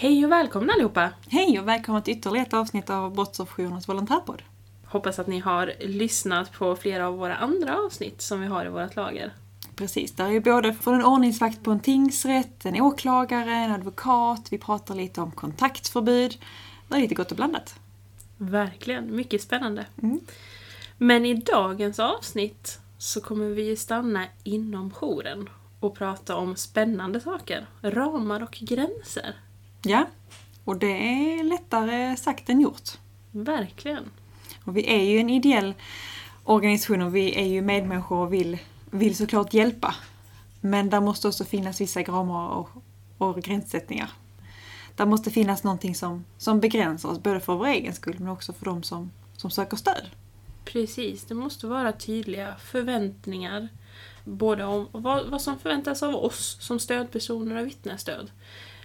Hej och välkomna allihopa! Hej och välkomna till ytterligare ett avsnitt av Brottsofferjourens volontärpodd. Hoppas att ni har lyssnat på flera av våra andra avsnitt som vi har i vårt lager. Precis, där är ju både från en ordningsvakt på en tingsrätt, en åklagare, en advokat, vi pratar lite om kontaktförbud. Det är lite gott och blandat. Verkligen, mycket spännande. Mm. Men i dagens avsnitt så kommer vi stanna inom jouren och prata om spännande saker, ramar och gränser. Ja, och det är lättare sagt än gjort. Verkligen. Och vi är ju en ideell organisation och vi är ju medmänniskor och vill, vill såklart hjälpa. Men där måste också finnas vissa ramar och, och gränssättningar. Där måste finnas någonting som, som begränsar oss, både för vår egen skull men också för de som, som söker stöd. Precis, det måste vara tydliga förväntningar. Både om vad, vad som förväntas av oss som stödpersoner och vittnesstöd.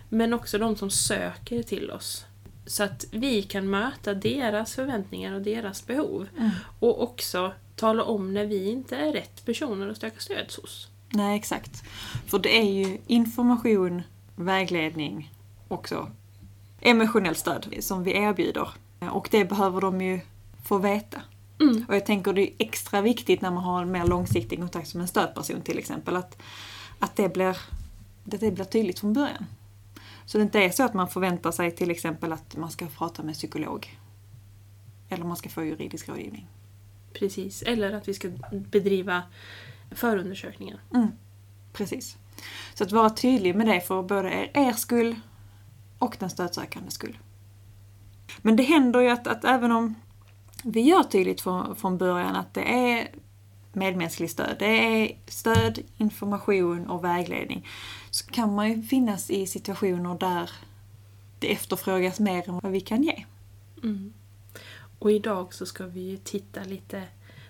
Men också de som söker till oss. Så att vi kan möta deras förväntningar och deras behov. Mm. Och också tala om när vi inte är rätt personer att söka stöd hos. Nej, exakt. För det är ju information, vägledning, också emotionellt stöd som vi erbjuder. Och det behöver de ju få veta. Mm. Och jag tänker det är extra viktigt när man har en mer långsiktig kontakt som en stödperson till exempel, att, att, det, blir, att det blir tydligt från början. Så det inte är så att man förväntar sig till exempel att man ska prata med psykolog. Eller man ska få juridisk rådgivning. Precis, eller att vi ska bedriva förundersökningar. Mm, precis. Så att vara tydlig med det för både er, er skull och den stödsökande skull. Men det händer ju att, att även om vi gör tydligt från, från början att det är medmänskligt stöd, det är stöd, information och vägledning, så kan man ju finnas i situationer där det efterfrågas mer än vad vi kan ge. Mm. Och idag så ska vi ju titta lite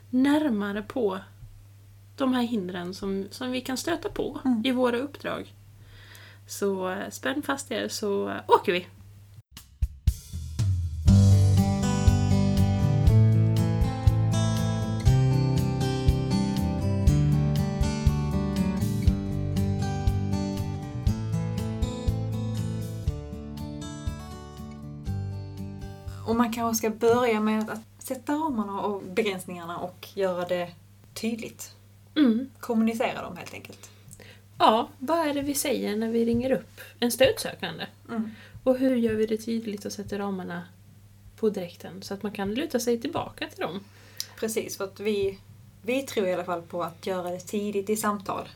närmare på de här hindren som, som vi kan stöta på Mm. i våra uppdrag. Så eh, spänn fast er så åker vi! Och man kanske ska börja med att, sätta ramarna och begränsningarna och göra det tydligt. Mm. Kommunicera dem helt enkelt. Ja, vad är det vi säger när vi ringer upp en stödsökande? Mm. Och hur gör vi det tydligt och sätter ramarna på direkten så att man kan luta sig tillbaka till dem? Precis, för att vi, vi tror i alla fall på att göra det tidigt i samtal.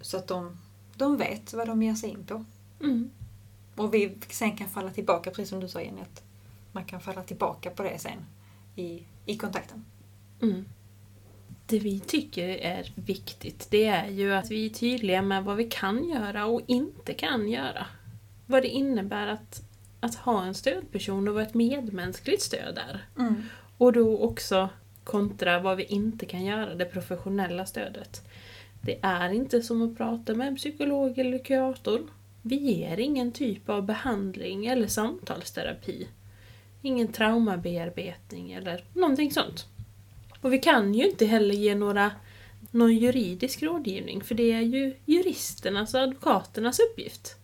Så att de, de vet vad de ger sig in på. Mm. Och vi sen kan falla tillbaka, precis som du sa Jenny, att man kan falla tillbaka på det sen i, i kontakten. Mm. Det vi tycker är viktigt, det är ju att vi är tydliga med vad vi kan göra och inte kan göra. Vad det innebär att, att ha en stödperson och vad ett medmänskligt stöd är. Och då också kontra vad vi inte kan göra, det professionella stödet. Det är inte som att prata med en psykolog eller kurator. Vi ger ingen typ av behandling eller samtalsterapi. Ingen traumabearbetning eller någonting sånt. Och vi kan ju inte heller ge några, någon juridisk rådgivning för det är ju juristernas och advokaternas uppgift.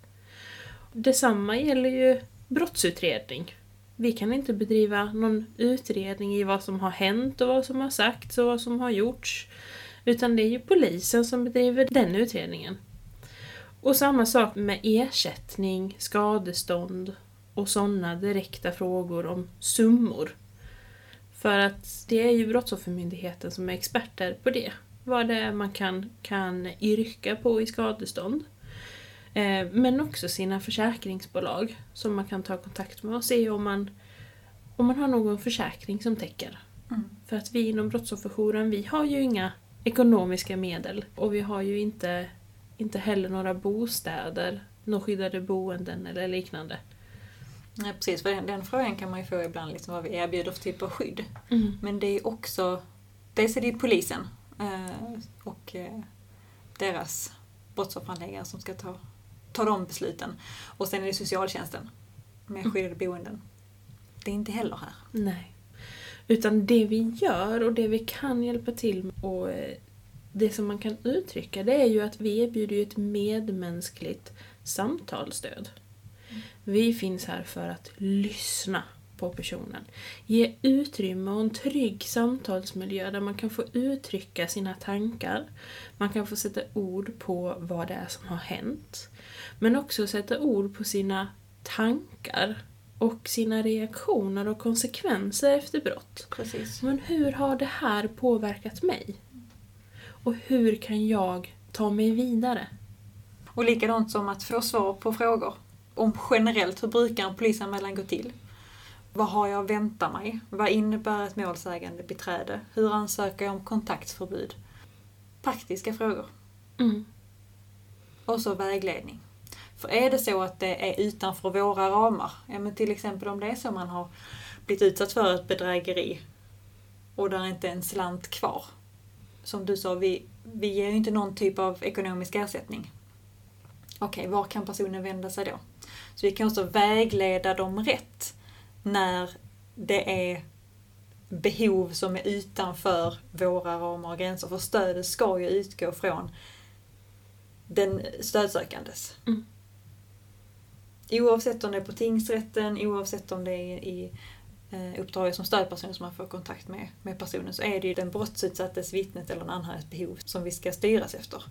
Detsamma gäller ju brottsutredning. Vi kan inte bedriva någon utredning i vad som har hänt och vad som har sagts och vad som har gjorts. Utan det är ju polisen som bedriver den utredningen. Och samma sak med ersättning, skadestånd och sådana direkta frågor om summor. För att det är ju Brottsoffermyndigheten som är experter på det. Vad det är man kan, kan yrka på i skadestånd. Eh, men också sina försäkringsbolag som man kan ta kontakt med och se om man, om man har någon försäkring som täcker. Mm. För att vi inom Brottsofferjouren, vi har ju inga ekonomiska medel och vi har ju inte, inte heller några bostäder, några skyddade boenden eller liknande. Ja, precis, för den, den frågan kan man ju få ibland, liksom vad vi erbjuder för typ av skydd. Men det är också, dels är det ju polisen eh, och eh, deras brottsofferhandläggare som ska ta, ta de besluten. Och sen är det socialtjänsten med skyddade boenden. Det är inte heller här. Nej. Utan det vi gör och det vi kan hjälpa till med och eh, det som man kan uttrycka det är ju att vi erbjuder ju ett medmänskligt samtalsstöd. Vi finns här för att lyssna på personen. Ge utrymme och en trygg samtalsmiljö där man kan få uttrycka sina tankar. Man kan få sätta ord på vad det är som har hänt. Men också sätta ord på sina tankar och sina reaktioner och konsekvenser efter brott. Precis. Men hur har det här påverkat mig? Och hur kan jag ta mig vidare? Och likadant som att få svar på frågor. Om generellt, hur brukar en polisanmälan gå till? Vad har jag att vänta mig? Vad innebär ett målsägande beträde? Hur ansöker jag om kontaktförbud? Praktiska frågor. Mm. Och så vägledning. För är det så att det är utanför våra ramar, ja men till exempel om det är så man har blivit utsatt för ett bedrägeri och där är inte en slant kvar. Som du sa, vi, vi ger ju inte någon typ av ekonomisk ersättning. Okej, var kan personen vända sig då? Så vi kan också vägleda dem rätt när det är behov som är utanför våra ramar och gränser. För stödet ska ju utgå från den stödsökandes. Mm. Oavsett om det är på tingsrätten, oavsett om det är i eh, uppdraget som stödperson som man får kontakt med, med personen så är det ju den brottsutsattes, vittnet eller en anhörigs behov som vi ska styras efter.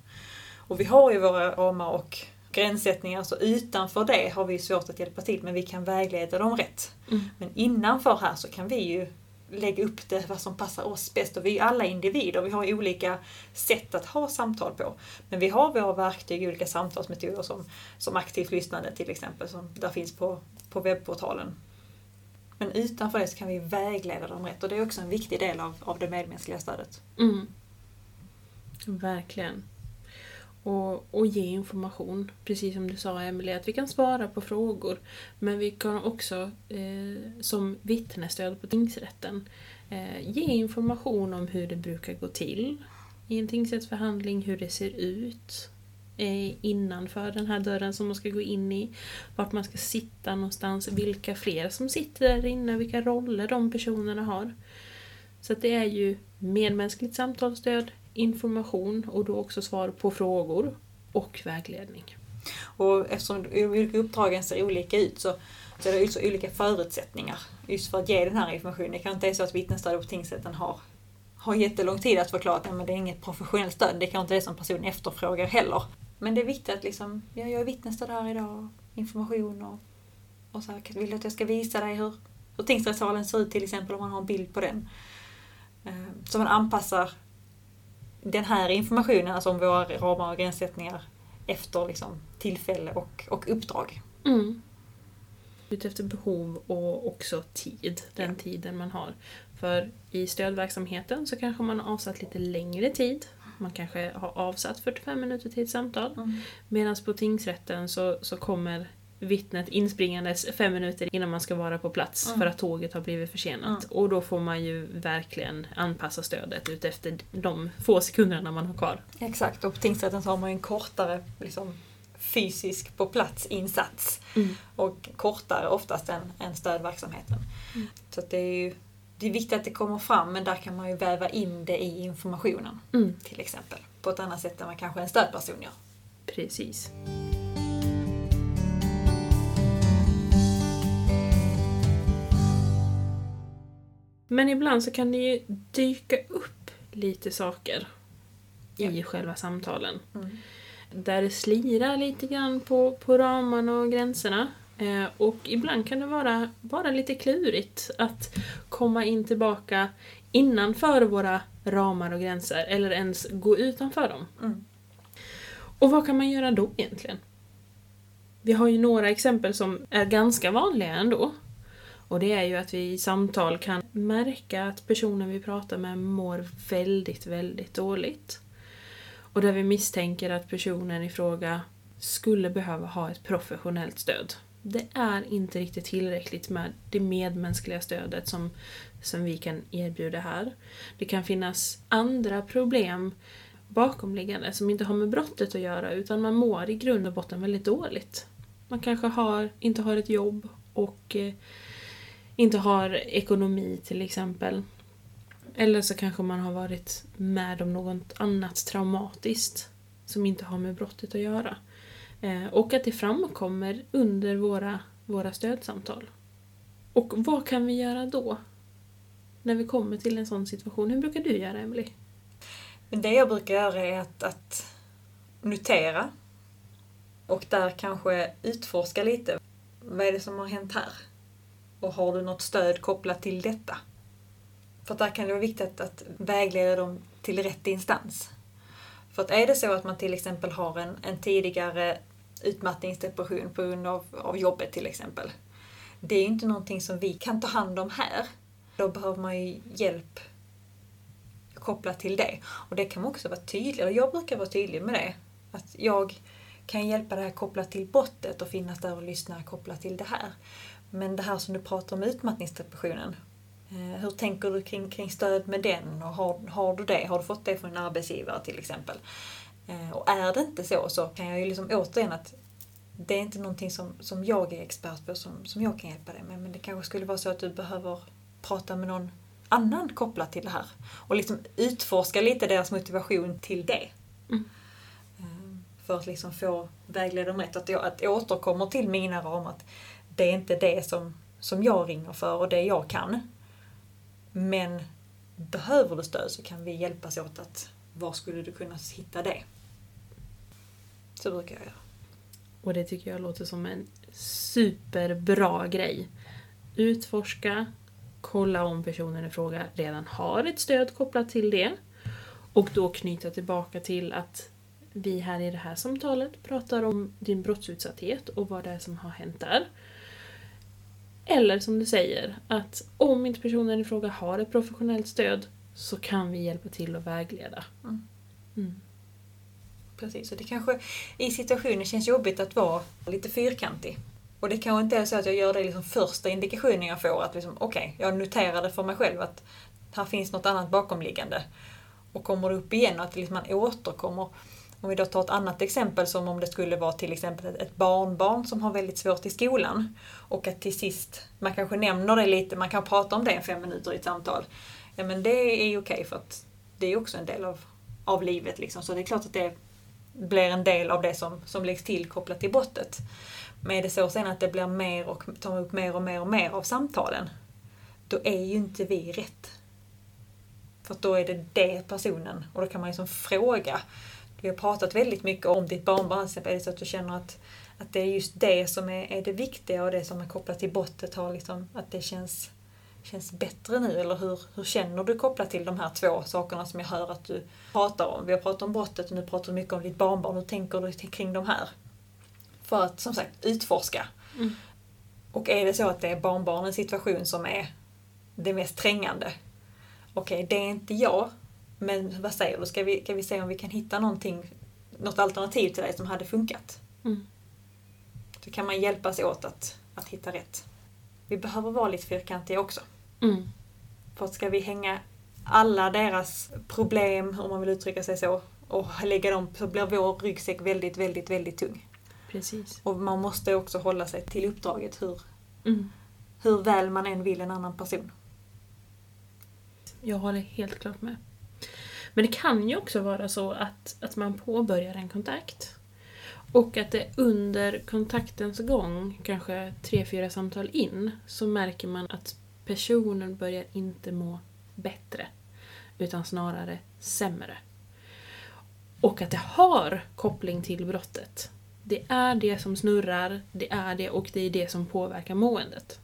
Och vi har ju våra ramar och gränssättningar, så utanför det har vi svårt att hjälpa till men vi kan vägleda dem rätt. Mm. Men innanför här så kan vi ju lägga upp det vad som passar oss bäst. Och vi är alla individer, vi har olika sätt att ha samtal på. Men vi har våra verktyg, olika samtalsmetoder som, som aktivt lyssnande till exempel, som där finns på, på webbportalen. Men utanför det så kan vi vägleda dem rätt och det är också en viktig del av, av det medmänskliga stödet. Mm. Verkligen. Och, och ge information, precis som du sa Emelie, att vi kan svara på frågor. Men vi kan också, eh, som vittnesstöd på tingsrätten, eh, ge information om hur det brukar gå till i en tingsrättsförhandling, hur det ser ut eh, innanför den här dörren som man ska gå in i, vart man ska sitta någonstans, vilka fler som sitter där inne, vilka roller de personerna har. Så att det är ju medmänskligt samtalsstöd, information och då också svar på frågor och vägledning. Och eftersom de olika uppdragen ser olika ut så, så är det också olika förutsättningar just för att ge den här informationen. Det kan inte vara så att vittnesstöd på tingsrätten har, har jättelång tid att förklara att men det är inget professionellt stöd. Det kan inte det som personen efterfrågar heller. Men det är viktigt att liksom, ja, jag är vittnesstöd här idag, information och, och så här, vill du att jag ska visa dig hur, hur tingsrättssalen ser ut till exempel om man har en bild på den. Ehm, så man anpassar den här informationen, alltså om våra ramar och gränssättningar efter liksom, tillfälle och, och uppdrag. Mm. Utefter behov och också tid, den Ja. tiden man har. För i stödverksamheten så kanske man har avsatt lite längre tid. Man kanske har avsatt 45 minuter till ett samtal. Medan på tingsrätten så, så kommer vittnet inspringandes fem minuter innan man ska vara på plats Mm. för att tåget har blivit försenat. Mm. Och då får man ju verkligen anpassa stödet utefter de få sekunderna man har kvar. Exakt, och på tingsrätten så har man ju en kortare liksom, fysisk på plats insats och kortare oftast än, än stödverksamheten. Mm. Så det är ju det är viktigt att det kommer fram men där kan man ju väva in det i informationen Mm. till exempel. På ett annat sätt än vad kanske en stödperson gör. Precis. Men ibland så kan det ju dyka upp lite saker i själva samtalen. Där det slirar lite grann på, på ramarna och gränserna. Eh, och ibland kan det vara, vara lite klurigt att komma in tillbaka innanför våra ramar och gränser eller ens gå utanför dem. Mm. Och vad kan man göra då egentligen? Vi har ju några exempel som är ganska vanliga ändå. Och det är ju att vi i samtal kan märka att personen vi pratar med mår väldigt, väldigt dåligt. Och där vi misstänker att personen i fråga skulle behöva ha ett professionellt stöd. Det är inte riktigt tillräckligt med det medmänskliga stödet som, som vi kan erbjuda här. Det kan finnas andra problem bakomliggande som inte har med brottet att göra utan man mår i grund och botten väldigt dåligt. Man kanske har, inte har ett jobb och eh, inte har ekonomi till exempel. Eller så kanske man har varit med om något annat traumatiskt som inte har med brottet att göra. Eh, och att det framkommer under våra, våra stödsamtal. Och vad kan vi göra då? När vi kommer till en sån situation. Hur brukar du göra, Emily? Men det jag brukar göra är att, att notera och där kanske utforska lite. Vad är det som har hänt här? Och har du något stöd kopplat till detta? För att där kan det vara viktigt att vägleda dem till rätt instans. För att är det så att man till exempel har en, en tidigare utmattningsdepression på grund av, av jobbet till exempel. Det är ju inte någonting som vi kan ta hand om här. Då behöver man ju hjälp kopplat till det. Och det kan man också vara tydlig, eller jag brukar vara tydlig med det. Att jag kan hjälpa dig att koppla till brottet och finnas där och lyssna kopplat till det här. Men det här som du pratar om utmattningsdepressionen. Eh, hur tänker du kring, kring stöd med den? Och har, har du det? Har du fått det från en arbetsgivare till exempel? Eh, och är det inte så så kan jag ju liksom återigen att det är inte någonting som, som jag är expert på som, som jag kan hjälpa dig med. Men det kanske skulle vara så att du behöver prata med någon annan kopplat till det här. Och liksom utforska lite deras motivation till det. Mm. För att liksom få vägleda dem rätt. Att jag, att jag återkommer till mina ramar. Att det är inte det som, som jag ringer för och det jag kan. Men behöver du stöd så kan vi hjälpas åt att var skulle du kunna hitta det? Så brukar jag göra. Och det tycker jag låter som en superbra grej. Utforska, kolla om personen i fråga redan har ett stöd kopplat till det. Och då knyta tillbaka till att vi här i det här samtalet pratar om din brottsutsatthet och vad det är som har hänt där. Eller som du säger, att om inte personen i fråga har ett professionellt stöd så kan vi hjälpa till att vägleda. Mm. Mm. Precis, och det kanske i situationen känns jobbigt att vara lite fyrkantig. Och det kanske inte är så att jag gör det liksom första indikationen jag får, att liksom, okej, okay, jag noterar det för mig själv att här finns något annat bakomliggande. Och kommer det upp igen, att liksom man återkommer. Om vi då tar ett annat exempel som om det skulle vara till exempel ett barnbarn som har väldigt svårt i skolan. Och att till sist, man kanske nämner det lite, man kan prata om det i fem minuter i ett samtal. Ja men det är ju okej okay för att det är också en del av, av livet liksom. Så det är klart att det blir en del av det som, som läggs till kopplat till brottet. Men är det så sen att det blir mer och tar upp mer och mer och mer av samtalen, då är ju inte vi rätt. För då är det det personen, och då kan man liksom fråga. Vi har pratat väldigt mycket om ditt barnbarn, är det så att du känner att, att det är just det som är, är det viktiga och det som är kopplat till brottet, har liksom, att det känns, känns bättre nu? Eller hur, hur känner du kopplat till de här två sakerna som jag hör att du pratar om? Vi har pratat om brottet och nu pratar du mycket om ditt barnbarn. Hur tänker du kring de här? För att som sagt utforska. Mm. Och är det så att det är barnbarnens situation som är det mest trängande. Okej, okay, det är inte jag. Men vad säger du? Ska vi, ska vi se om vi kan hitta någonting, något alternativ till dig som hade funkat? Mm. Så kan man hjälpas åt att, att hitta rätt. Vi behöver vara lite fyrkantiga också. Mm. För att ska vi hänga alla deras problem, om man vill uttrycka sig så, och lägga dem så blir vår ryggsäck väldigt, väldigt, väldigt tung. Precis. Och man måste också hålla sig till uppdraget hur, mm. hur väl man än vill en annan person. Jag håller helt klart med. Men det kan ju också vara så att, att man påbörjar en kontakt och att det under kontaktens gång, kanske tre, fyra samtal in, så märker man att personen börjar inte må bättre. Utan snarare sämre. Och att det har koppling till brottet. Det är det som snurrar, det är det och det är det som påverkar måendet.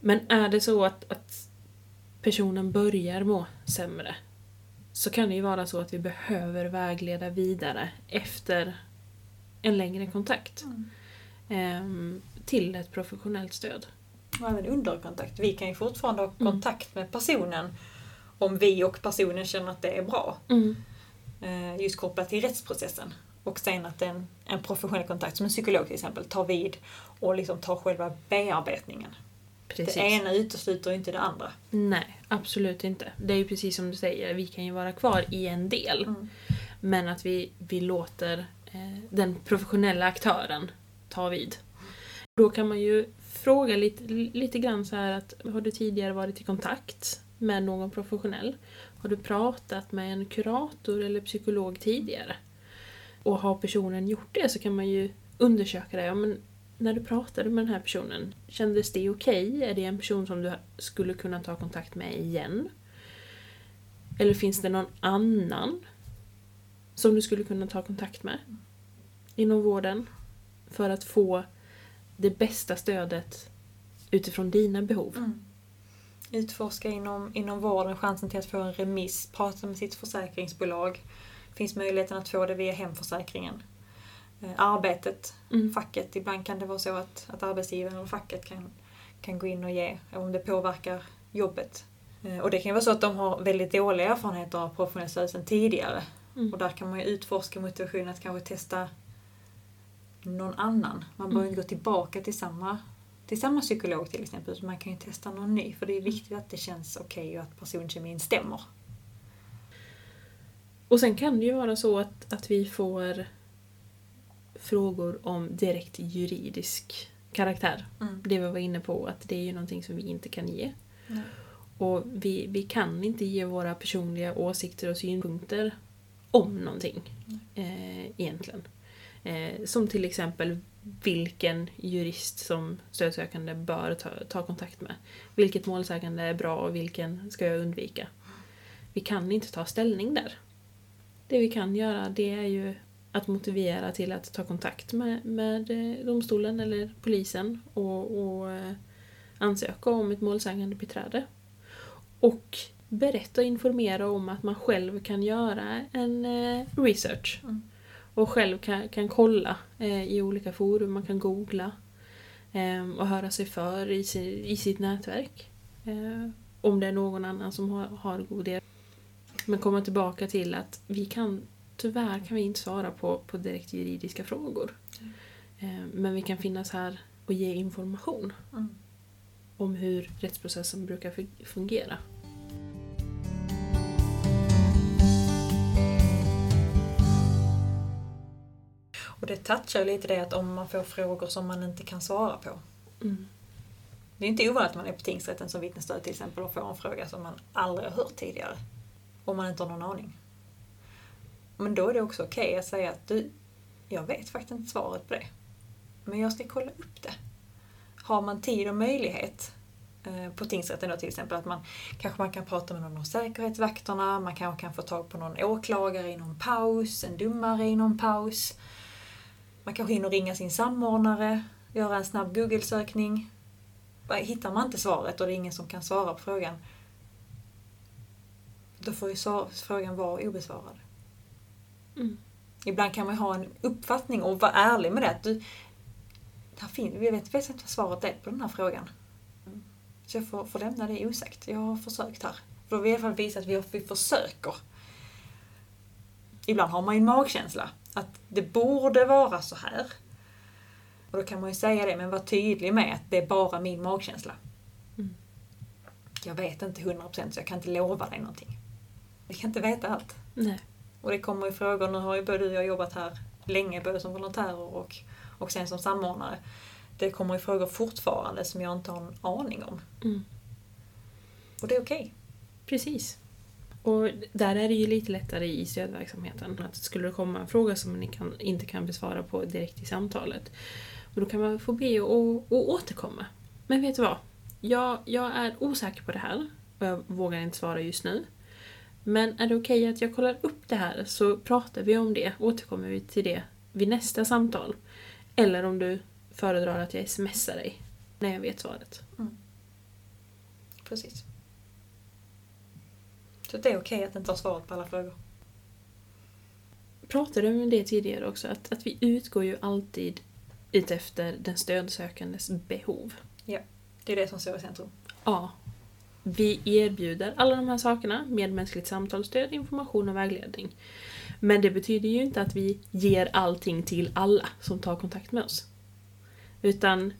Men är det så att, att personen börjar må sämre så kan det ju vara så att vi behöver vägleda vidare efter en längre kontakt. Mm. Eh, till ett professionellt stöd. Och även under kontakt. Vi kan ju fortfarande ha mm. kontakt med personen om vi och personen känner att det är bra. Mm. Eh, just kopplat till rättsprocessen. Och sen att en, en professionell kontakt, som en psykolog till exempel, tar vid och liksom tar själva bearbetningen. Precis. Det ena utesluter inte det andra. Nej, absolut inte. Det är ju precis som du säger, vi kan ju vara kvar i en del. Mm. Men att vi, vi låter eh, den professionella aktören ta vid. Då kan man ju fråga lite, lite grann så här att har du tidigare varit i kontakt med någon professionell? Har du pratat med en kurator eller psykolog tidigare? Och har personen gjort det så kan man ju undersöka det. Ja, men när du pratade med den här personen, kändes det okej? Är det en person som du skulle kunna ta kontakt med igen? Eller finns det någon annan som du skulle kunna ta kontakt med inom vården för att få det bästa stödet utifrån dina behov? Mm. Utforska inom, inom vården chansen till att få en remiss, prata med sitt försäkringsbolag. Finns möjligheten att få det via hemförsäkringen. Eh, arbetet, Mm. facket. Ibland kan det vara så att, att arbetsgivaren eller facket kan, kan gå in och ge om det påverkar jobbet. Eh, Och det kan ju vara så att de har väldigt dåliga erfarenheter av professionellt stöd sedan tidigare. Mm. Och där kan man ju utforska motivationen att kanske testa någon annan. Man behöver Mm. inte gå tillbaka till samma, till samma psykolog till exempel. utan Man kan ju testa någon ny. För det är viktigt att det känns okej och att personkemin stämmer. Och sen kan det ju vara så att, att vi får frågor om direkt juridisk karaktär. Mm. Det vi var inne på, att det är ju någonting som vi inte kan ge. Nej. Och vi, vi kan inte ge våra personliga åsikter och synpunkter om någonting. Eh, egentligen. Eh, som till exempel vilken jurist som stödsökande bör ta, ta kontakt med. Vilket målsägande är bra och vilken ska jag undvika. Vi kan inte ta ställning där. Det vi kan göra det är ju att motivera till att ta kontakt med, med eh, domstolen eller polisen och, och eh, ansöka om ett målsägande beträde. Och berätta och informera om att man själv kan göra en eh, research. Mm. Och själv kan, kan kolla i olika forum, man kan googla och höra sig för i, si, i sitt nätverk. Om det är någon annan som har, har god erfarenhet. Men komma tillbaka till att vi kan, tyvärr kan vi inte svara på, på direkt juridiska frågor. Eh, men vi kan finnas här och ge information Mm. om hur rättsprocessen brukar fu- fungera. Och det touchar lite det att om man får frågor som man inte kan svara på. Mm. Det är inte ovanligt att man är på tingsrätten som vittnesstöd till exempel och får en fråga som man aldrig har hört tidigare. Om man inte har någon aning. Men då är det också okej att säga att du, jag vet faktiskt inte svaret på det. Men jag ska kolla upp det. Har man tid och möjlighet eh, på tingsrätten då till exempel att man kanske man kan prata med någon av säkerhetsvakterna, man kanske kan få tag på någon åklagare i någon paus, en domare i någon paus. Man kanske hinner ringa sin samordnare, göra en snabb Google-sökning. Hittar man inte svaret och det är ingen som kan svara på frågan, då får ju frågan vara obesvarad. Mm. Ibland kan man ha en uppfattning och vara ärlig med det. Att du, här fin, vi vet, vet inte vad svaret är på den här frågan. Så jag får, får lämna det osagt. Jag har försökt här. För då vill jag i alla fall visa att vi, vi försöker. Ibland har man ju en magkänsla. Att det borde vara så här. Och då kan man ju säga det, men var tydlig med att det är bara min magkänsla. Mm. Jag vet inte 100% så jag kan inte lova dig någonting. Vi kan inte veta allt. Nej. Och det kommer ju frågor, nu har ju både du och jag jobbat här länge, både som volontärer och, och sen som samordnare. Det kommer ju frågor fortfarande som jag inte har en aning om. Mm. Och det är okej. Precis. Och där är det ju lite lättare i stödverksamheten. Att skulle det komma en fråga som ni kan, inte kan besvara på direkt i samtalet, och då kan man få be och, och återkomma. Men vet du vad? Jag, jag är osäker på det här och jag vågar inte svara just nu. Men är det okej att jag kollar upp det här så pratar vi om det, återkommer vi till det vid nästa samtal. Eller om du föredrar att jag smsar dig när jag vet svaret. Precis. Så det är okej att inte ha svaret på alla frågor. pratade om det tidigare också, att, att vi utgår ju alltid utefter den stödsökandes behov. Det är det som står i centrum. Ja. Vi erbjuder alla de här sakerna, medmänskligt samtalsstöd, information och vägledning. Men det betyder ju inte att vi ger allting till alla som tar kontakt med oss. Utan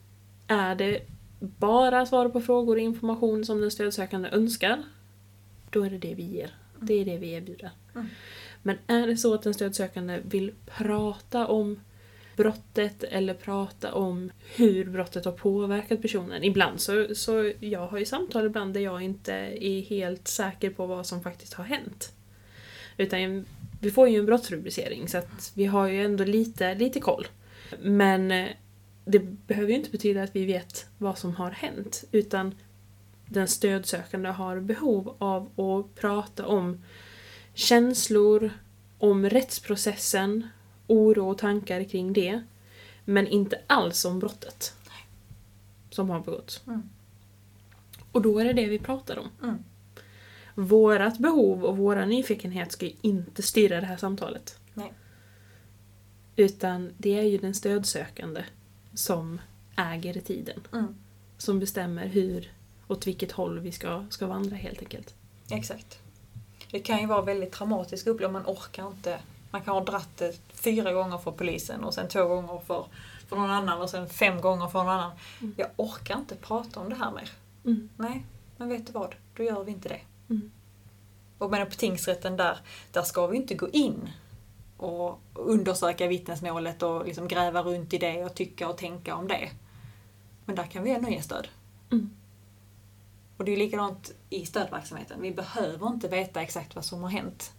är det bara svar på frågor och information som den stödsökande önskar, då är det det vi ger. Det är det vi erbjuder. Mm. Men är det så att den stödsökande vill prata om brottet eller prata om hur brottet har påverkat personen. Ibland så, så jag har ju samtal ibland där jag inte är helt säker på vad som faktiskt har hänt. Utan Vi får ju en brottsrubricering så att vi har ju ändå lite, lite koll. Men eh, det behöver ju inte betyda att vi vet vad som har hänt utan den stödsökande har behov av att prata om känslor, om rättsprocessen, oro och tankar kring det. Men inte alls om brottet som har begåtts. Mm. Och då är det det vi pratar om. Mm. Vårat behov och våra nyfikenhet ska ju inte styra det här samtalet. Nej. Utan det är ju den stödsökande som äger tiden. Mm. Som bestämmer hur, åt vilket håll vi ska, ska vandra helt enkelt. Exakt. Det kan ju vara väldigt traumatisk upplevelse, man orkar inte. Man kan ha dratt det fyra gånger för polisen och sen två gånger för, för någon annan och sen fem gånger för någon annan. Mm. Jag orkar inte prata om det här mer. Mm. Nej, men vet du vad? Då gör vi inte det. Mm. Och men på tingsrätten där, där ska vi inte gå in och undersöka vittnesmålet och liksom gräva runt i det och tycka och tänka om det. Men där kan vi ändå ge stöd. Mm. Och det är likadant i stödverksamheten. Vi behöver inte veta exakt vad som har hänt.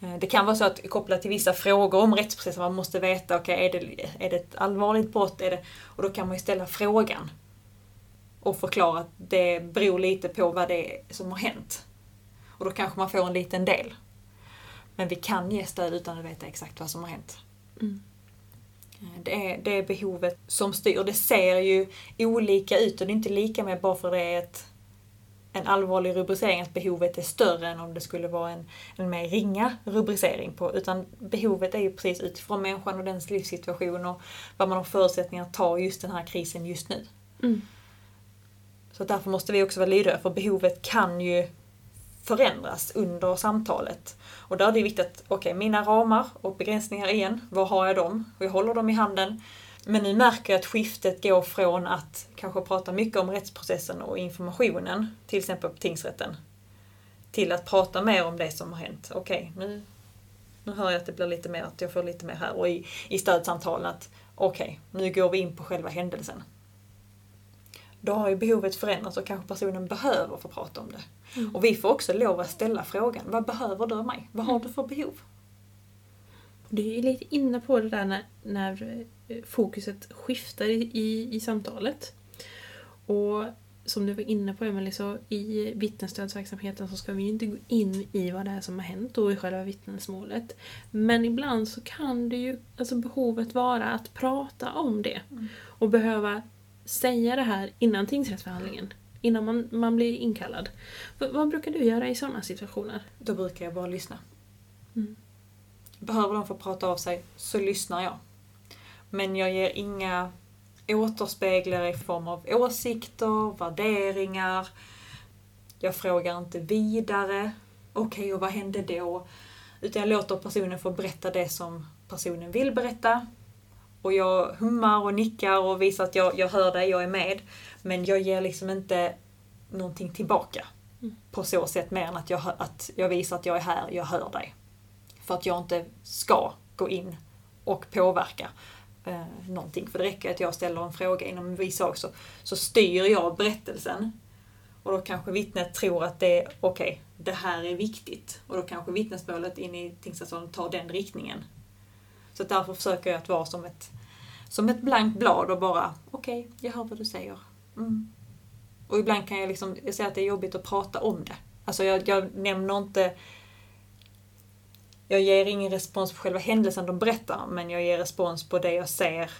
Eh, Det kan vara så att kopplat till vissa frågor om rättsprocessen, man måste veta, okej, är, det, är det ett allvarligt brott? Är det, och då kan man ju ställa frågan. Och förklara att det beror lite på vad det är som har hänt. Och då kanske man får en liten del. Men vi kan ge stöd utan att veta exakt vad som har hänt. Mm. Eh, Det är, det är behovet som styr. Det ser ju olika ut och det är inte lika med bara för det är ett, en allvarlig rubricering att behovet är större än om det skulle vara en, en mer ringa rubricering på. Utan behovet är ju precis utifrån människan och dens livssituation och vad man har förutsättningar att ta just den här krisen just nu. Mm. Så därför måste vi också vara lydiga för behovet kan ju förändras under samtalet. Och där är det viktigt att, okej, mina ramar och begränsningar igen, var har jag dem? Och jag håller dem i handen. Men nu märker att skiftet går från att kanske prata mycket om rättsprocessen och informationen, till exempel på tingsrätten, till att prata mer om det som har hänt. Okej, nu, nu hör jag att det blir lite mer, att jag får lite mer här. Och i, i stödsamtalen att, okej, nu går vi in på själva händelsen. Då har ju behovet förändrats och kanske personen behöver få prata om det. Och vi får också lov att ställa frågan, vad behöver du av mig? Vad har du för behov? Du är lite inne på det där när, när eh, fokuset skiftar i, i, i samtalet. Och som du var inne på Emelie, så i vittnesstödsverksamheten så ska vi ju inte gå in i vad det är som har hänt och i själva vittnesmålet. Men ibland så kan det ju, alltså behovet vara att prata om det. Mm. Och behöva säga det här innan tingsrättsförhandlingen. Innan man, man blir inkallad. V- vad brukar du göra i sådana situationer? Då brukar jag bara lyssna. Mm. Behöver de få prata av sig så lyssnar jag. Men jag ger inga återspeglare i form av åsikter, värderingar. Jag frågar inte vidare. Okej, och vad hände då? Utan jag låter personen få berätta det som personen vill berätta. Och jag hummar och nickar och visar att jag, jag hör dig, jag är med. Men jag ger liksom inte någonting tillbaka. Mm. På så sätt mer än att jag, att jag visar att jag är här, jag hör dig. För att jag inte ska gå in och påverka eh, någonting. För det räcker att jag ställer en fråga inom en viss sak så, så styr jag berättelsen. Och då kanske vittnet tror att det är okej, det här är viktigt. Och då kanske vittnesmålet in i tingsrättssalen tar den riktningen. Så därför försöker jag att vara som ett, som ett blankt blad och bara okej, jag hör vad du säger. Mm. Och ibland kan jag liksom, jag säger att det är jobbigt att prata om det. Alltså jag, jag nämner inte jag ger ingen respons på själva händelsen de berättar, men jag ger respons på det jag ser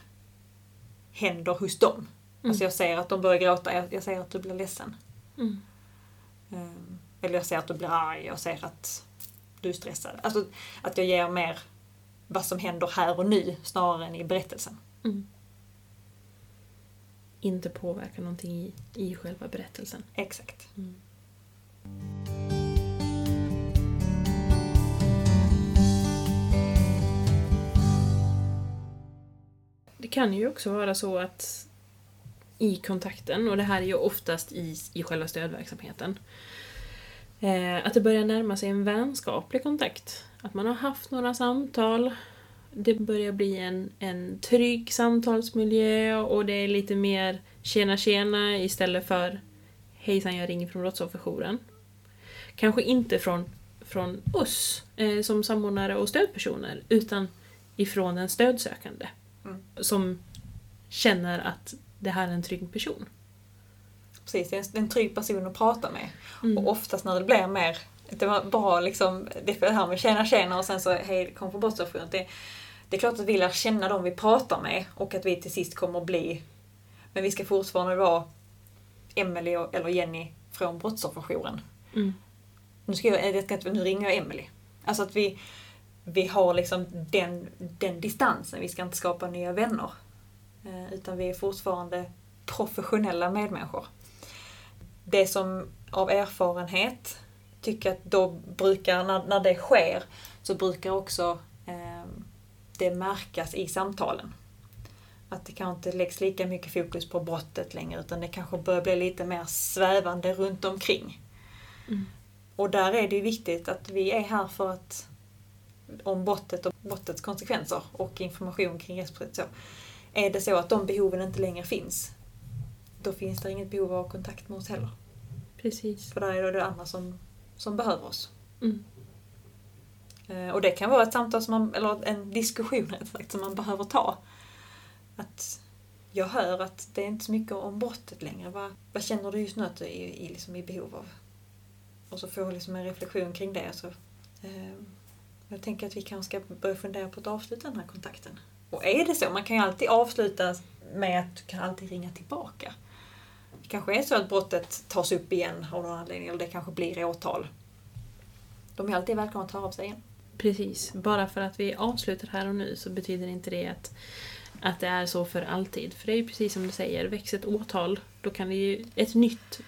händer hos dem. Mm. Alltså jag ser att de börjar gråta, jag, jag ser att du blir ledsen. Mm. Ehm, Eller jag ser att du blir arg, jag ser att du är stressad. Alltså att jag ger mer vad som händer här och nu snarare än i berättelsen. Mm. Inte påverka någonting i, i själva berättelsen. Exakt. Mm. Det kan ju också vara så att i kontakten, och det här är ju oftast i, i själva stödverksamheten, eh, att det börjar närma sig en vänskaplig kontakt. Att man har haft några samtal, det börjar bli en, en trygg samtalsmiljö och det är lite mer tjena tjena istället för hejsan jag ringer från brottsofferjouren. Kanske inte från från oss eh, som samordnare och stödpersoner utan ifrån den stödsökande. Mm. Som känner att det här är en trygg person. Precis, det är en trygg person att prata med. Mm. Och oftast när det blir mer, det var bara liksom, det är det här med tjena tjena och sen så hej, kom på brottsofferjouren. Det, det är klart att vi lär känna dem vi pratar med och att vi till sist kommer att bli, men vi ska fortfarande vara Emelie eller Jenny från brottsofferjouren. Mm. Nu, ska jag, jag ska inte, nu ringer jag Emelie. Alltså att vi, vi har liksom den, den distansen, vi ska inte skapa nya vänner. Eh, utan vi är fortfarande professionella medmänniskor. Det som av erfarenhet tycker att då brukar, när, när det sker, så brukar också eh, det märkas i samtalen. Att det kanske inte läggs lika mycket fokus på brottet längre utan det kanske börjar bli lite mer svävande runt omkring. Mm. Och där är det ju viktigt att vi är här för att om brottet och brottets konsekvenser och information kring rättsprocessen. så. Är det så att de behoven inte längre finns, då finns det inget behov av kontakt med oss heller. Precis. För där är det det andra som, som behöver oss. Mm. Eh, Och det kan vara ett samtal som man, eller en diskussion sagt, som man behöver ta. Att jag hör att det är inte så mycket om brottet längre. Vad, vad känner du just nu att du är i, liksom i behov av? Och så får jag liksom en reflektion kring det. Så, eh, jag tänker att vi kanske ska börja fundera på att avsluta den här kontakten. Och är det så, man kan ju alltid avsluta med att du kan alltid ringa tillbaka. Det kanske är så att brottet tas upp igen av någon anledning, eller det kanske blir åtal. De är alltid välkomna att höra av sig igen. Precis. Bara för att vi avslutar här och nu så betyder inte det att, att det är så för alltid. För det är ju precis som du säger, väcks ett åtal, då kan det ju ett nytt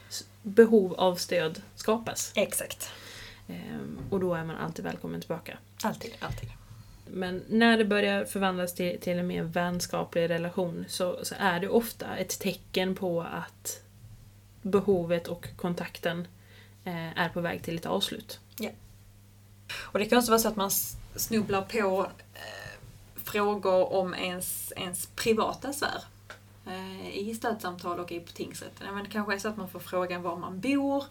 behov av stöd skapas. Exakt. Ehm, och då är man alltid välkommen tillbaka. Alltid, alltid. Men när det börjar förvandlas till, till en mer vänskaplig relation så, så är det ofta ett tecken på att behovet och kontakten eh, är på väg till ett avslut. Och det kan också vara så att man snubblar på eh, frågor om ens, ens privata sfär. Eh, I stödsamtal och i på tingsrätten. Men det kanske är så att man får frågan var man bor,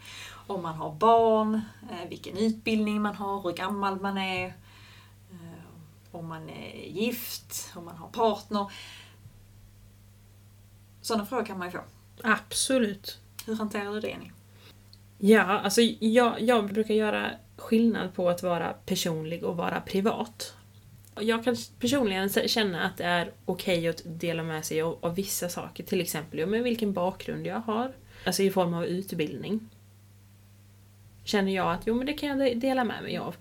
om man har barn, eh, vilken utbildning man har, hur gammal man är, eh, om man är gift, om man har partner. Sådana frågor kan man ju få. Absolut. Hur hanterar du det Jenny? Ja, alltså jag, jag brukar göra skillnad på att vara personlig och vara privat. Jag kan personligen känna att det är okej att dela med sig av, av vissa saker, till exempel men vilken bakgrund jag har, alltså i form av utbildning. Känner jag att jo, men det kan jag de- dela med mig av.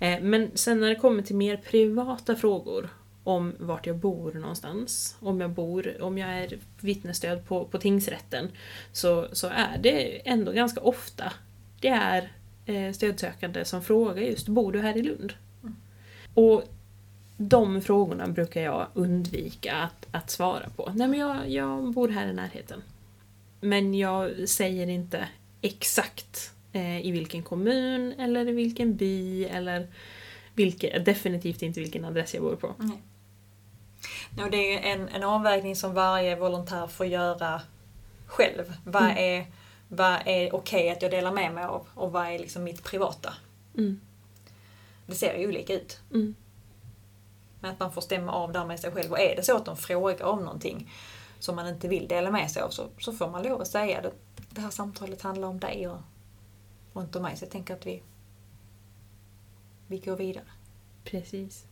Eh, men sen när det kommer till mer privata frågor om vart jag bor någonstans, om jag bor, om jag är vittnesstöd på, på tingsrätten, så, så är det ändå ganska ofta det är eh, stödsökande som frågar just bor du här i Lund? Mm. Och de frågorna brukar jag undvika att, att svara på. Nej men jag, jag bor här i närheten. Men jag säger inte exakt eh, i vilken kommun eller i vilken by eller vilke, definitivt inte vilken adress jag bor på. Nej. No, det är en, en avvägning som varje volontär får göra själv. Vad Mm. är, vad är okej att jag delar med mig av och vad är liksom mitt privata? Mm. Det ser ju olika ut. Mm. Men att man får stämma av där med sig själv. Och är det så att de frågar om någonting som man inte vill dela med sig av så, så får man lov att säga det. Det här samtalet handlar om dig och, och inte om mig. Så jag tänker att vi, vi går vidare. Precis.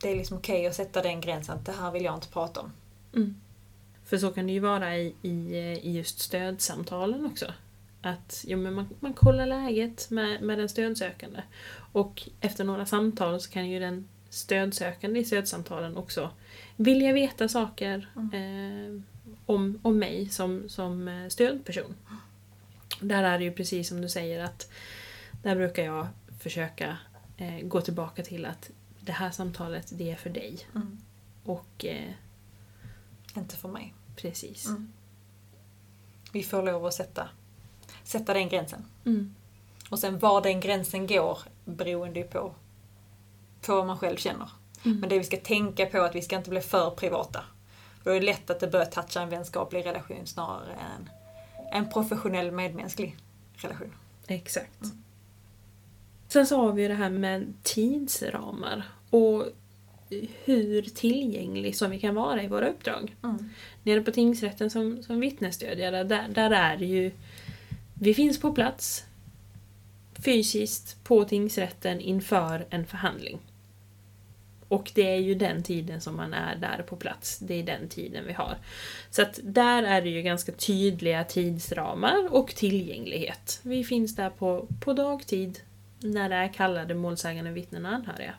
Det är liksom okej att sätta den gränsen det här vill jag inte prata om. Mm. För så kan det ju vara i, i, i just stödsamtalen också. Att ja, men man, man kollar läget med, med den stödsökande. Och efter några samtal så kan ju den stödsökande i stödsamtalen också vilja veta saker eh, om, om mig som, som eh, stödperson. Där är det ju precis som du säger att där brukar jag försöka eh, gå tillbaka till att det här samtalet, det är för dig. Mm. Och eh, Inte för mig. precis. Mm. Vi får lov att sätta, sätta den gränsen. Mm. Och sen var den gränsen går beroende ju på, på vad man själv känner. Mm. Men det vi ska tänka på är att vi ska inte bli för privata. För då är det lätt att det börjar toucha en vänskaplig relation snarare än en professionell medmänsklig relation. Exakt. Sen så har vi det här med tidsramar och hur tillgänglig som vi kan vara i våra uppdrag. Mm. Nere på tingsrätten som, som vittnesstödjare, där, där är det ju... Vi finns på plats fysiskt på tingsrätten inför en förhandling. Och det är ju den tiden som man är där på plats. Det är den tiden vi har. Så att där är det ju ganska tydliga tidsramar och tillgänglighet. Vi finns där på, på dagtid när det är kallade målsägande vittnen och anhöriga.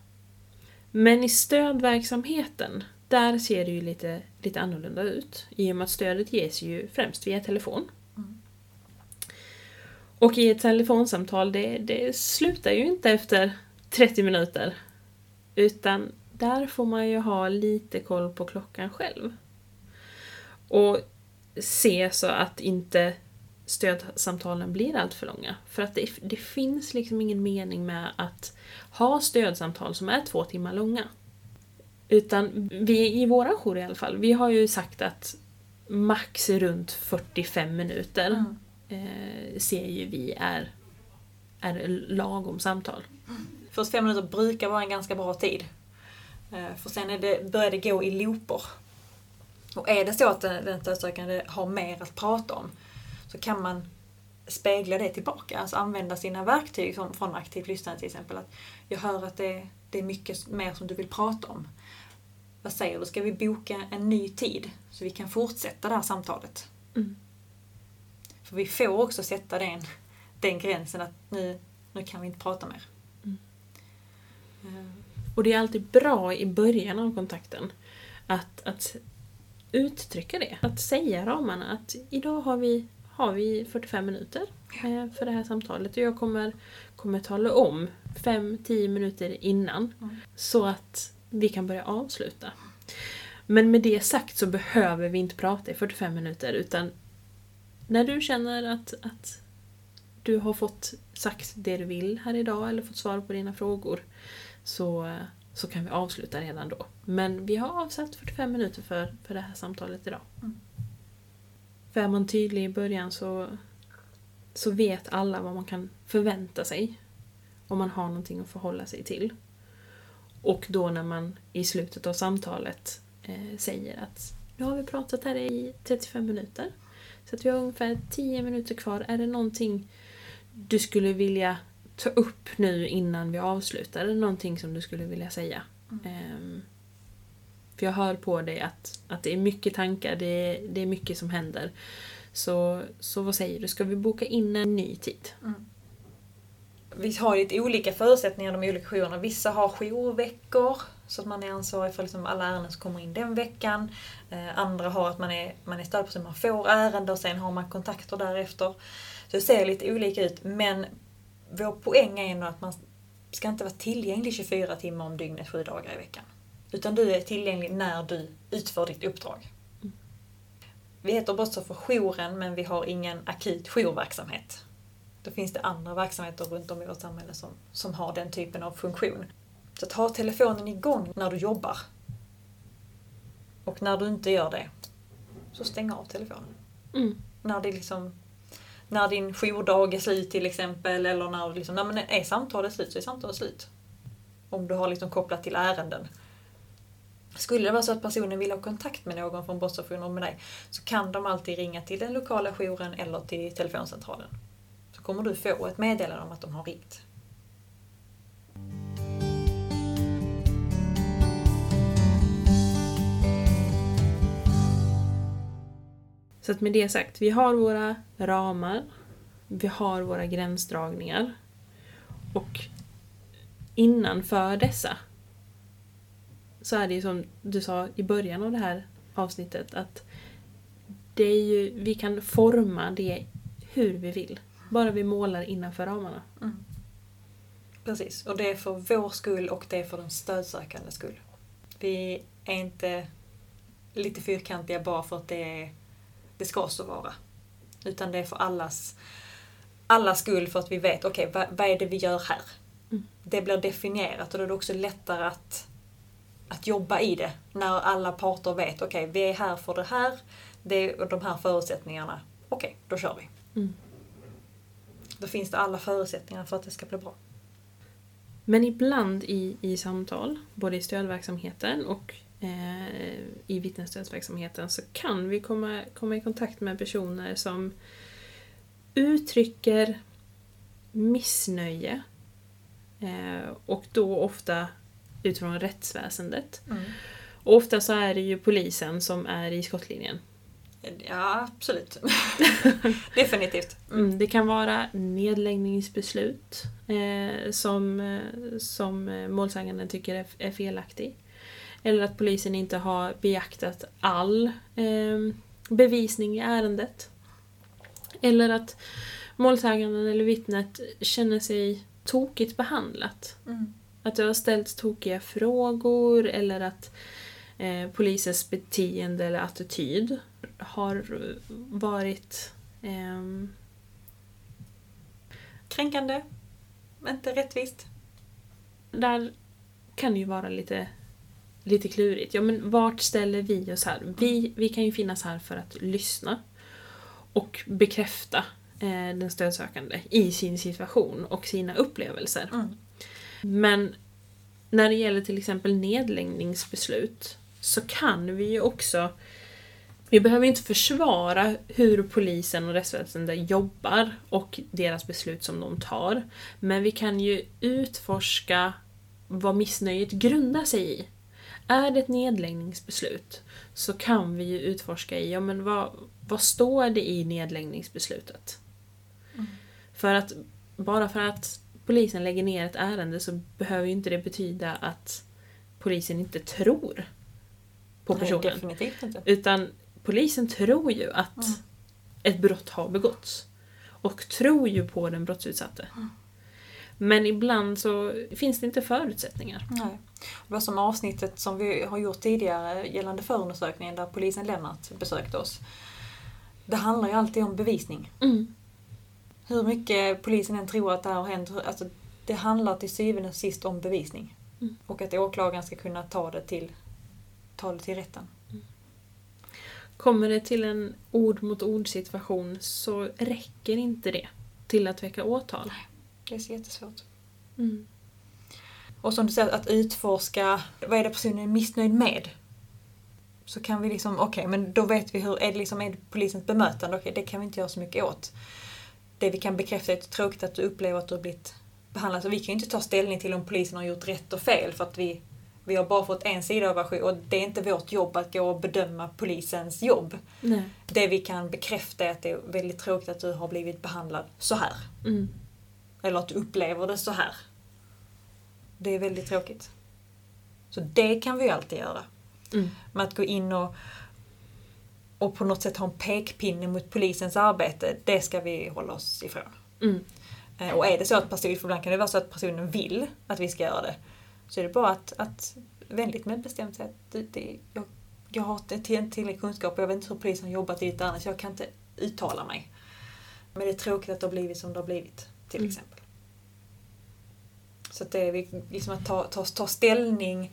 Men i stödverksamheten, där ser det ju lite, lite annorlunda ut. I och med att stödet ges ju främst via telefon. Mm. Och i ett telefonsamtal, det, det slutar ju inte efter 30 minuter. Utan där får man ju ha lite koll på klockan själv. Och se så att inte stödsamtalen blir allt för långa. För att det, det finns liksom ingen mening med att ha stödsamtal som är två timmar långa. Utan vi i våra jour i alla fall, vi har ju sagt att max runt 45 minuter Mm. eh, ser ju vi är, är lagom samtal. 45 minuter brukar vara en ganska bra tid. Eh, För sen är det, börjar det gå i looper. Och är det så att den den stödsökande har mer att prata om så kan man spegla det tillbaka. Alltså använda sina verktyg som, från aktivt lyssnande till exempel. Att jag hör att det, det är mycket mer som du vill prata om. Vad säger du? Ska vi boka en ny tid så vi kan fortsätta det här samtalet? Mm. För vi får också sätta den, den gränsen att nu, nu kan vi inte prata mer. Mm. Och det är alltid bra i början av kontakten att, att uttrycka det. Att säga ramarna att idag har vi, har vi 45 minuter eh, för det här samtalet och jag kommer, kommer tala om 5-10 minuter innan Mm. så att vi kan börja avsluta. Men med det sagt så behöver vi inte prata i 45 minuter utan när du känner att, att du har fått sagt det du vill här idag eller fått svar på dina frågor så, så kan vi avsluta redan då. Men vi har avsatt 45 minuter för, för det här samtalet idag. Mm. För är man tydlig i början så, så vet alla vad man kan förvänta sig om man har någonting att förhålla sig till. Och då när man i slutet av samtalet eh, säger att nu har vi pratat här i 35 minuter. Så att vi har ungefär 10 minuter kvar. Är det någonting du skulle vilja ta upp nu innan vi avslutar? Någonting som du skulle vilja säga? Ehm, för jag hör på dig att, att det är mycket tankar, det är, det är mycket som händer. Så, så vad säger du, ska vi boka in en ny tid? Vi har ju lite olika förutsättningar de olika jourerna. Vissa har jourveckor så att man är ansvarig för liksom alla ärenden som kommer in den veckan. Eh, andra har att man är, man är stödperson, man får ärenden och sen har man kontakter därefter. Så det ser lite olika ut men vår poäng är ändå att man ska inte vara tillgänglig 24 timmar om dygnet, sju dagar i veckan. Utan du är tillgänglig när du utför ditt uppdrag. Vi heter Brottsofferjouren men vi har ingen akut jourverksamhet. Då finns det andra verksamheter runt om i vårt samhälle som, som har den typen av funktion. Så att ha telefonen igång när du jobbar. Och när du inte gör det, så stäng av telefonen. Mm. När det liksom när din jourdag är slut till exempel, eller när, liksom, när man är samtalet slut så är samtalet slut. Om du har liksom kopplat till ärenden. Skulle det vara så att personen vill ha kontakt med någon från brottsofferjouren med dig så kan de alltid ringa till den lokala jouren eller till telefoncentralen. Så kommer du få ett meddelande om att de har ringt. Så att med det sagt, vi har våra ramar, vi har våra gränsdragningar och innanför dessa så är det ju som du sa i början av det här avsnittet att det är ju, vi kan forma det hur vi vill. Bara vi målar innanför ramarna. Mm. Precis, och det är för vår skull och det är för den stödsökandes skull. Vi är inte lite fyrkantiga bara för att det, är, det ska så vara. Utan det är för allas, allas skull för att vi vet, okej, vad, vad är det vi gör här? Mm. Det blir definierat och då är det också lättare att, att jobba i det. När alla parter vet, okej, vi är här för det här, det är de här förutsättningarna. Okej, då kör vi. Mm. Då finns det alla förutsättningar för att det ska bli bra. Men ibland i, i samtal, både i stödverksamheten och i vittnesstödsverksamheten, så kan vi komma, komma i kontakt med personer som uttrycker missnöje. Eh, och då ofta utifrån rättsväsendet. Mm. Och ofta så är det ju polisen som är i skottlinjen. Ja, absolut. Definitivt. Mm, det kan vara nedläggningsbeslut eh, som, eh, som eh, målsäganden tycker är, är felaktig. Eller att polisen inte har beaktat all eh, bevisning i ärendet. Eller att målsäganden eller vittnet känner sig tokigt behandlat. Mm. Att det har ställts tokiga frågor eller att eh, polisens beteende eller attityd har varit ehm, Kränkande. Inte rättvist. där kan det ju vara lite, lite klurigt. Ja, men vart ställer vi oss här? Vi, vi kan ju finnas här för att lyssna och bekräfta eh, den stödsökande i sin situation och sina upplevelser. Mm. Men när det gäller till exempel nedläggningsbeslut så kan vi ju också vi behöver inte försvara hur polisen och rättsväsendet jobbar och deras beslut som de tar. Men vi kan ju utforska vad missnöjet grundar sig i. Är det ett nedläggningsbeslut så kan vi ju utforska i, ja men vad, vad står det i nedläggningsbeslutet? För att bara för att polisen lägger ner ett ärende så behöver ju inte det betyda att polisen inte tror på Nej, personen. definitivt inte. Utan polisen tror ju att Mm. ett brott har begåtts. Och tror ju på den brottsutsatte. Mm. Men ibland så finns det inte förutsättningar. Nej. Det var som avsnittet som vi har gjort tidigare gällande förundersökningen där polisen Lennart besökte oss. Det handlar ju alltid om bevisning. Mm. Hur mycket polisen än tror att det här har hänt, alltså, det handlar till syvende och sist om bevisning. Mm. Och att åklagaren ska kunna ta det till, ta det till rätten. Kommer det till en ord mot ord situation så räcker inte det till att väcka åtal. Det är så jättesvårt. Mm. Och som du säger, att utforska vad är det personen är missnöjd med. Så kan vi liksom, okej, men då vet vi hur, är det liksom är det polisens bemötande? Okej, det kan vi inte göra så mycket åt. Det vi kan bekräfta är att det är tråkigt att du upplever att du har blivit behandlad. Så vi kan ju inte ta ställning till om polisen har gjort rätt och fel för att vi, vi har bara fått en sida av version och det är inte vårt jobb att gå och bedöma polisens jobb. Nej. Det vi kan bekräfta är att det är väldigt tråkigt att du har blivit behandlad så här. Mm. Eller att du upplever det så här. Det är väldigt tråkigt. Så det kan vi ju alltid göra. Mm. Men att gå in och, och på något sätt ha en pekpinne mot polisens arbete, det ska vi hålla oss ifrån. Mm. Eh, Och är det så att personen, för ibland kan det vara så att personen vill att vi ska göra det, så är det bara att, att vänligt men bestämt säga att det, det, jag, jag har inte till- tillräcklig kunskap och jag vet inte hur polisen har jobbat i ditt ärende så jag kan inte uttala mig. Men det är tråkigt att det har blivit som det har blivit, till Mm. exempel. Så att det är liksom att ta, ta, ta ställning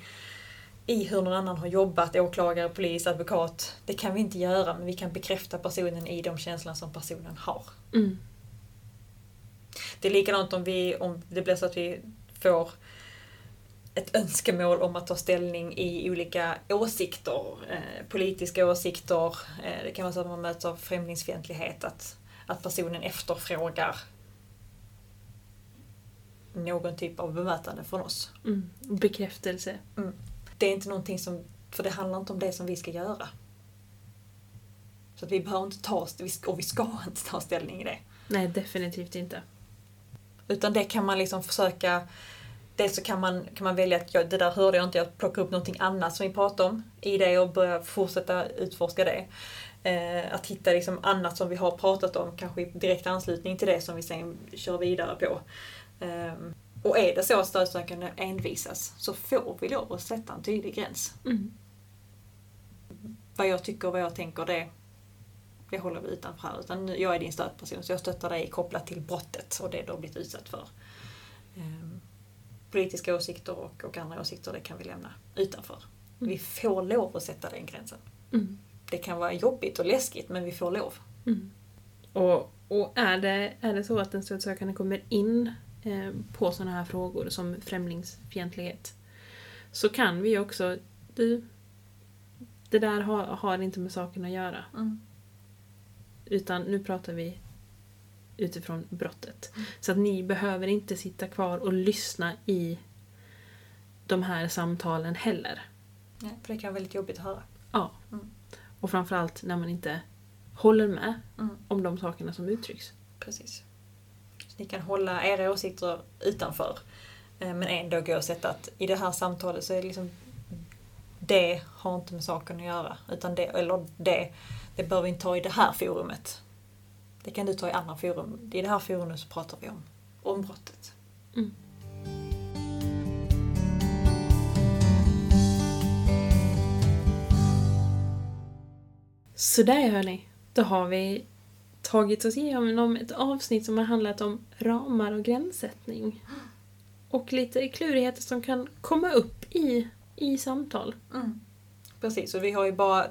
i hur någon annan har jobbat, åklagare, polis, advokat. Det kan vi inte göra men vi kan bekräfta personen i de känslorna som personen har. Mm. Det är likadant om, vi, om det blir så att vi får ett önskemål om att ta ställning i olika åsikter, eh, politiska åsikter. Eh, det kan vara så att man möts av främlingsfientlighet, att, att personen efterfrågar någon typ av bemötande från oss. Mm. Bekräftelse. Det är inte någonting som, för det handlar inte om det som vi ska göra. Så att vi behöver inte ta, och vi ska inte ta ställning i det. Nej, definitivt inte. Utan det kan man liksom försöka Dels så kan man, kan man välja att jag, det där hörde jag inte, jag plockar upp någonting annat som vi pratar om i det och börja fortsätta utforska det. Eh, att hitta liksom annat som vi har pratat om, kanske i direkt anslutning till det som vi sen kör vidare på. Eh, och är det så att stödsökande envisas så får vi lov att sätta en tydlig gräns. Mm. Vad jag tycker och vad jag tänker det, det håller vi utanför här. Utan jag är din stödperson så jag stöttar dig kopplat till brottet och det du har blivit utsatt för. Ehm, politiska åsikter och, och andra åsikter det kan vi lämna utanför. Mm. Vi får lov att sätta den gränsen. Mm. Det kan vara jobbigt och läskigt men vi får lov. Mm. Och, och är, det, är det så att den stödsökande kommer in på sådana här frågor som främlingsfientlighet så kan vi också... Du, det där har, har inte med saken att göra. Mm. Utan nu pratar vi utifrån brottet. Mm. Så att ni behöver inte sitta kvar och lyssna i de här samtalen heller. Ja, för det kan vara väldigt jobbigt att höra. Ja. Mm. Och framförallt när man inte håller med Mm. om de sakerna som uttrycks. Precis. Ni kan hålla era åsikter utanför. Eh, men ändå gå och sätta att i det här samtalet så är det liksom det har inte med saken att göra. Utan det, eller det, det bör vi inte ta i det här forumet. Det kan du ta i andra forum. I det här forumet så pratar vi om, om brottet. Mm. Så där hörni, då har vi tagit oss igenom ett avsnitt som har handlat om ramar och gränssättning. Och lite klurigheter som kan komma upp i, i samtal. Mm. Precis, och vi har ju bara,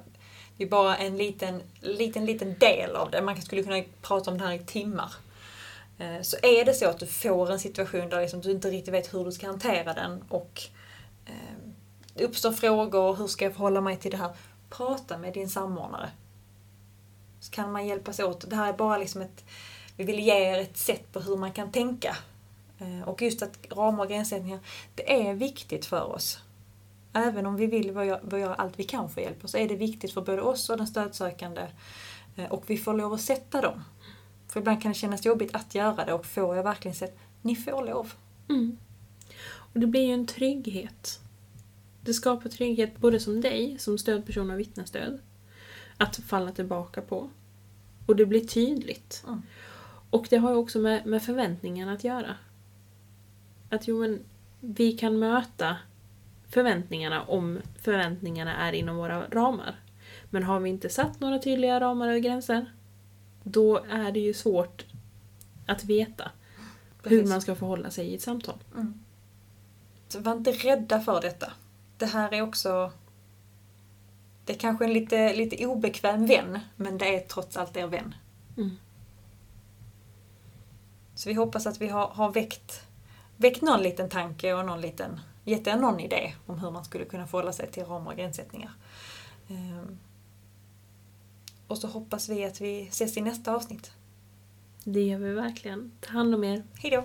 det är bara en liten, liten, liten del av det. Man skulle kunna prata om det här i timmar. Eh, så är det så att du får en situation där liksom du inte riktigt vet hur du ska hantera den och eh, det uppstår frågor, hur ska jag förhålla mig till det här? Prata med din samordnare. Så kan man hjälpas åt. Det här är bara liksom ett, vi vill ge er ett sätt på hur man kan tänka. Eh, och just att ramar och gränssättningar, det är viktigt för oss. Även om vi vill göra allt vi kan för att hjälpa så är det viktigt för både oss och den stödsökande. Eh, och vi får lov att sätta dem. För ibland kan det kännas jobbigt att göra det och får jag verkligen sett, ni får lov. Mm. Och det blir ju en trygghet. Det skapar trygghet både som dig, som stödperson och vittnesstöd, att falla tillbaka på. Och det blir tydligt. Mm. Och det har ju också med, med förväntningen att göra. Att jo men, vi kan möta förväntningarna om förväntningarna är inom våra ramar. Men har vi inte satt några tydliga ramar och gränser, då är det ju svårt att veta hur Precis. man ska förhålla sig i ett samtal. Mm. Så var inte rädda för detta. Det här är också... Det är kanske en lite, lite obekväm vän, men det är trots allt er vän. Mm. Så vi hoppas att vi har, har väckt, väckt någon liten tanke och någon liten, gett er någon idé om hur man skulle kunna förhålla sig till ramar och gränssättningar. Ehm. Och så hoppas vi att vi ses i nästa avsnitt. Det gör vi verkligen. Ta hand om er. Hejdå!